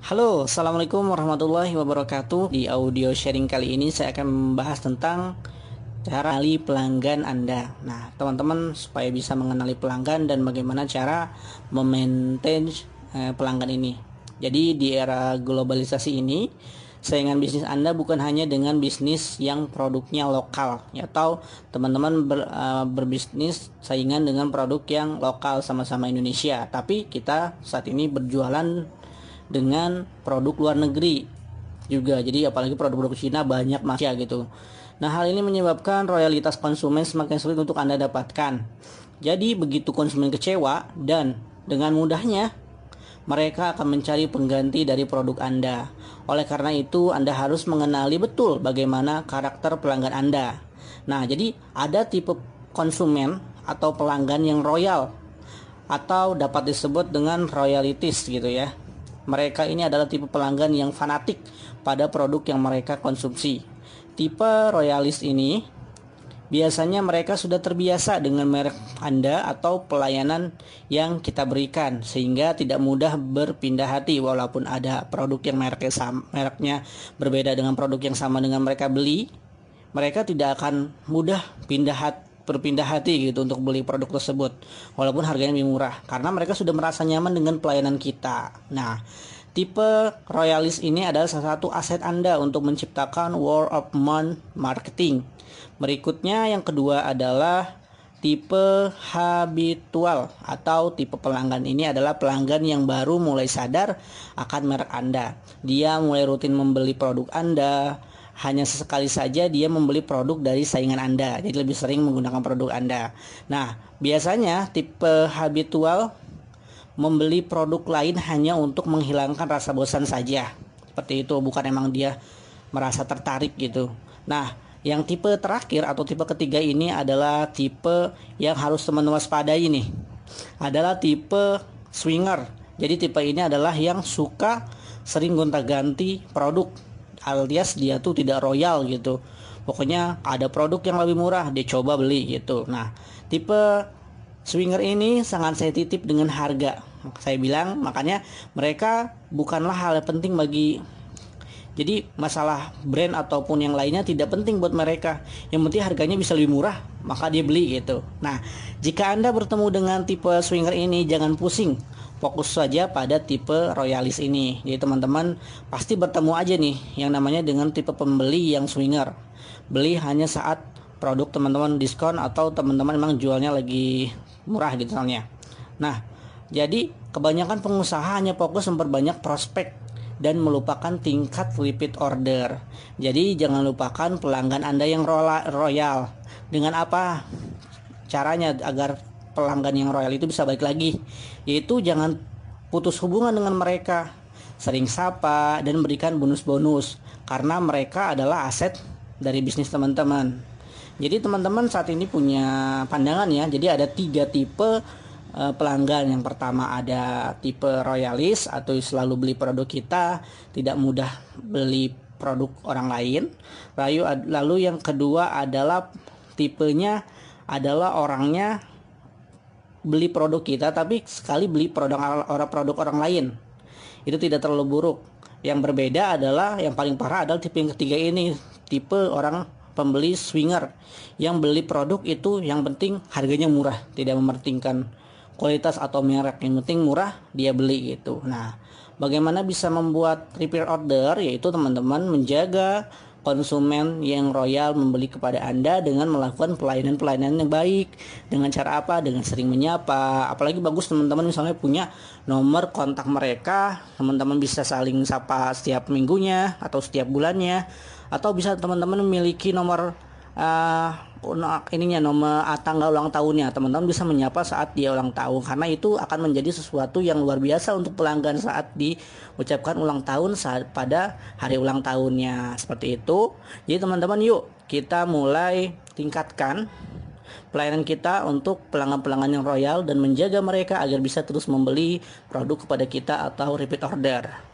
Halo, Assalamualaikum warahmatullahi wabarakatuh. Di audio sharing kali ini saya akan membahas tentang cara mengenali pelanggan Anda. Nah, teman-teman supaya bisa mengenali pelanggan dan bagaimana cara memaintain eh, pelanggan ini. Jadi di era globalisasi ini saingan bisnis Anda bukan hanya dengan bisnis yang produknya lokal. Ya atau teman-teman ber, uh, berbisnis saingan dengan produk yang lokal sama-sama Indonesia. Tapi kita saat ini berjualan dengan produk luar negeri juga. Jadi apalagi produk-produk Cina banyak masih gitu. Nah, hal ini menyebabkan royalitas konsumen semakin sulit untuk Anda dapatkan. Jadi begitu konsumen kecewa dan dengan mudahnya mereka akan mencari pengganti dari produk Anda. Oleh karena itu, Anda harus mengenali betul bagaimana karakter pelanggan Anda. Nah, jadi ada tipe konsumen atau pelanggan yang royal atau dapat disebut dengan royalities gitu ya. Mereka ini adalah tipe pelanggan yang fanatik pada produk yang mereka konsumsi. Tipe royalis ini biasanya mereka sudah terbiasa dengan merek Anda atau pelayanan yang kita berikan sehingga tidak mudah berpindah hati walaupun ada produk yang mereknya sama, mereknya berbeda dengan produk yang sama dengan mereka beli mereka tidak akan mudah pindah hati berpindah hati gitu untuk beli produk tersebut walaupun harganya lebih murah karena mereka sudah merasa nyaman dengan pelayanan kita. Nah, tipe royalis ini adalah salah satu aset Anda untuk menciptakan word of mouth marketing. Berikutnya yang kedua adalah tipe habitual atau tipe pelanggan ini adalah pelanggan yang baru mulai sadar akan merek Anda. Dia mulai rutin membeli produk Anda, hanya sesekali saja dia membeli produk dari saingan Anda. Jadi lebih sering menggunakan produk Anda. Nah, biasanya tipe habitual membeli produk lain hanya untuk menghilangkan rasa bosan saja. Seperti itu, bukan emang dia merasa tertarik gitu. Nah, yang tipe terakhir atau tipe ketiga ini adalah tipe yang harus teman waspadai nih. Adalah tipe swinger. Jadi tipe ini adalah yang suka sering gonta-ganti produk alias dia tuh tidak royal gitu pokoknya ada produk yang lebih murah dia coba beli gitu nah tipe swinger ini sangat sensitif dengan harga saya bilang makanya mereka bukanlah hal yang penting bagi jadi masalah brand ataupun yang lainnya tidak penting buat mereka. Yang penting harganya bisa lebih murah, maka dia beli gitu. Nah, jika Anda bertemu dengan tipe swinger ini jangan pusing fokus saja pada tipe royalis ini. Jadi teman-teman pasti bertemu aja nih yang namanya dengan tipe pembeli yang swinger. Beli hanya saat produk teman-teman diskon atau teman-teman memang jualnya lagi murah gitu misalnya. Nah, jadi kebanyakan pengusaha hanya fokus memperbanyak prospek dan melupakan tingkat repeat order. Jadi jangan lupakan pelanggan Anda yang royal. Dengan apa caranya agar pelanggan yang royal itu bisa balik lagi. Yaitu jangan putus hubungan dengan mereka. Sering sapa dan berikan bonus-bonus. Karena mereka adalah aset dari bisnis teman-teman. Jadi teman-teman saat ini punya pandangan ya. Jadi ada tiga tipe uh, pelanggan. Yang pertama ada tipe royalis atau selalu beli produk kita tidak mudah beli produk orang lain. Lalu lalu yang kedua adalah tipenya adalah orangnya beli produk kita tapi sekali beli produk orang produk orang lain. Itu tidak terlalu buruk. Yang berbeda adalah yang paling parah adalah tipe yang ketiga ini tipe orang pembeli swinger. Yang beli produk itu yang penting harganya murah tidak mementingkan kualitas atau merek. Yang penting murah dia beli gitu. Nah bagaimana bisa membuat repeat order? Yaitu teman-teman menjaga konsumen yang royal membeli kepada Anda dengan melakukan pelayanan-pelayanan yang baik. Dengan cara apa? Dengan sering menyapa. Apalagi bagus teman-teman misalnya punya nomor kontak mereka. Teman-teman bisa saling sapa setiap minggunya atau setiap bulannya. Atau bisa teman-teman memiliki nomor uh, ininya nomor uh, tanggal ulang tahunnya. Teman-teman bisa menyapa saat dia ulang tahun karena itu akan menjadi sesuatu yang luar biasa untuk pelanggan saat diucapkan ulang tahun saat pada hari ulang tahunnya. Seperti itu. Jadi teman-teman yuk kita mulai tingkatkan pelayanan kita untuk pelanggan-pelanggan yang royal dan menjaga mereka agar bisa terus membeli produk kepada kita atau repeat order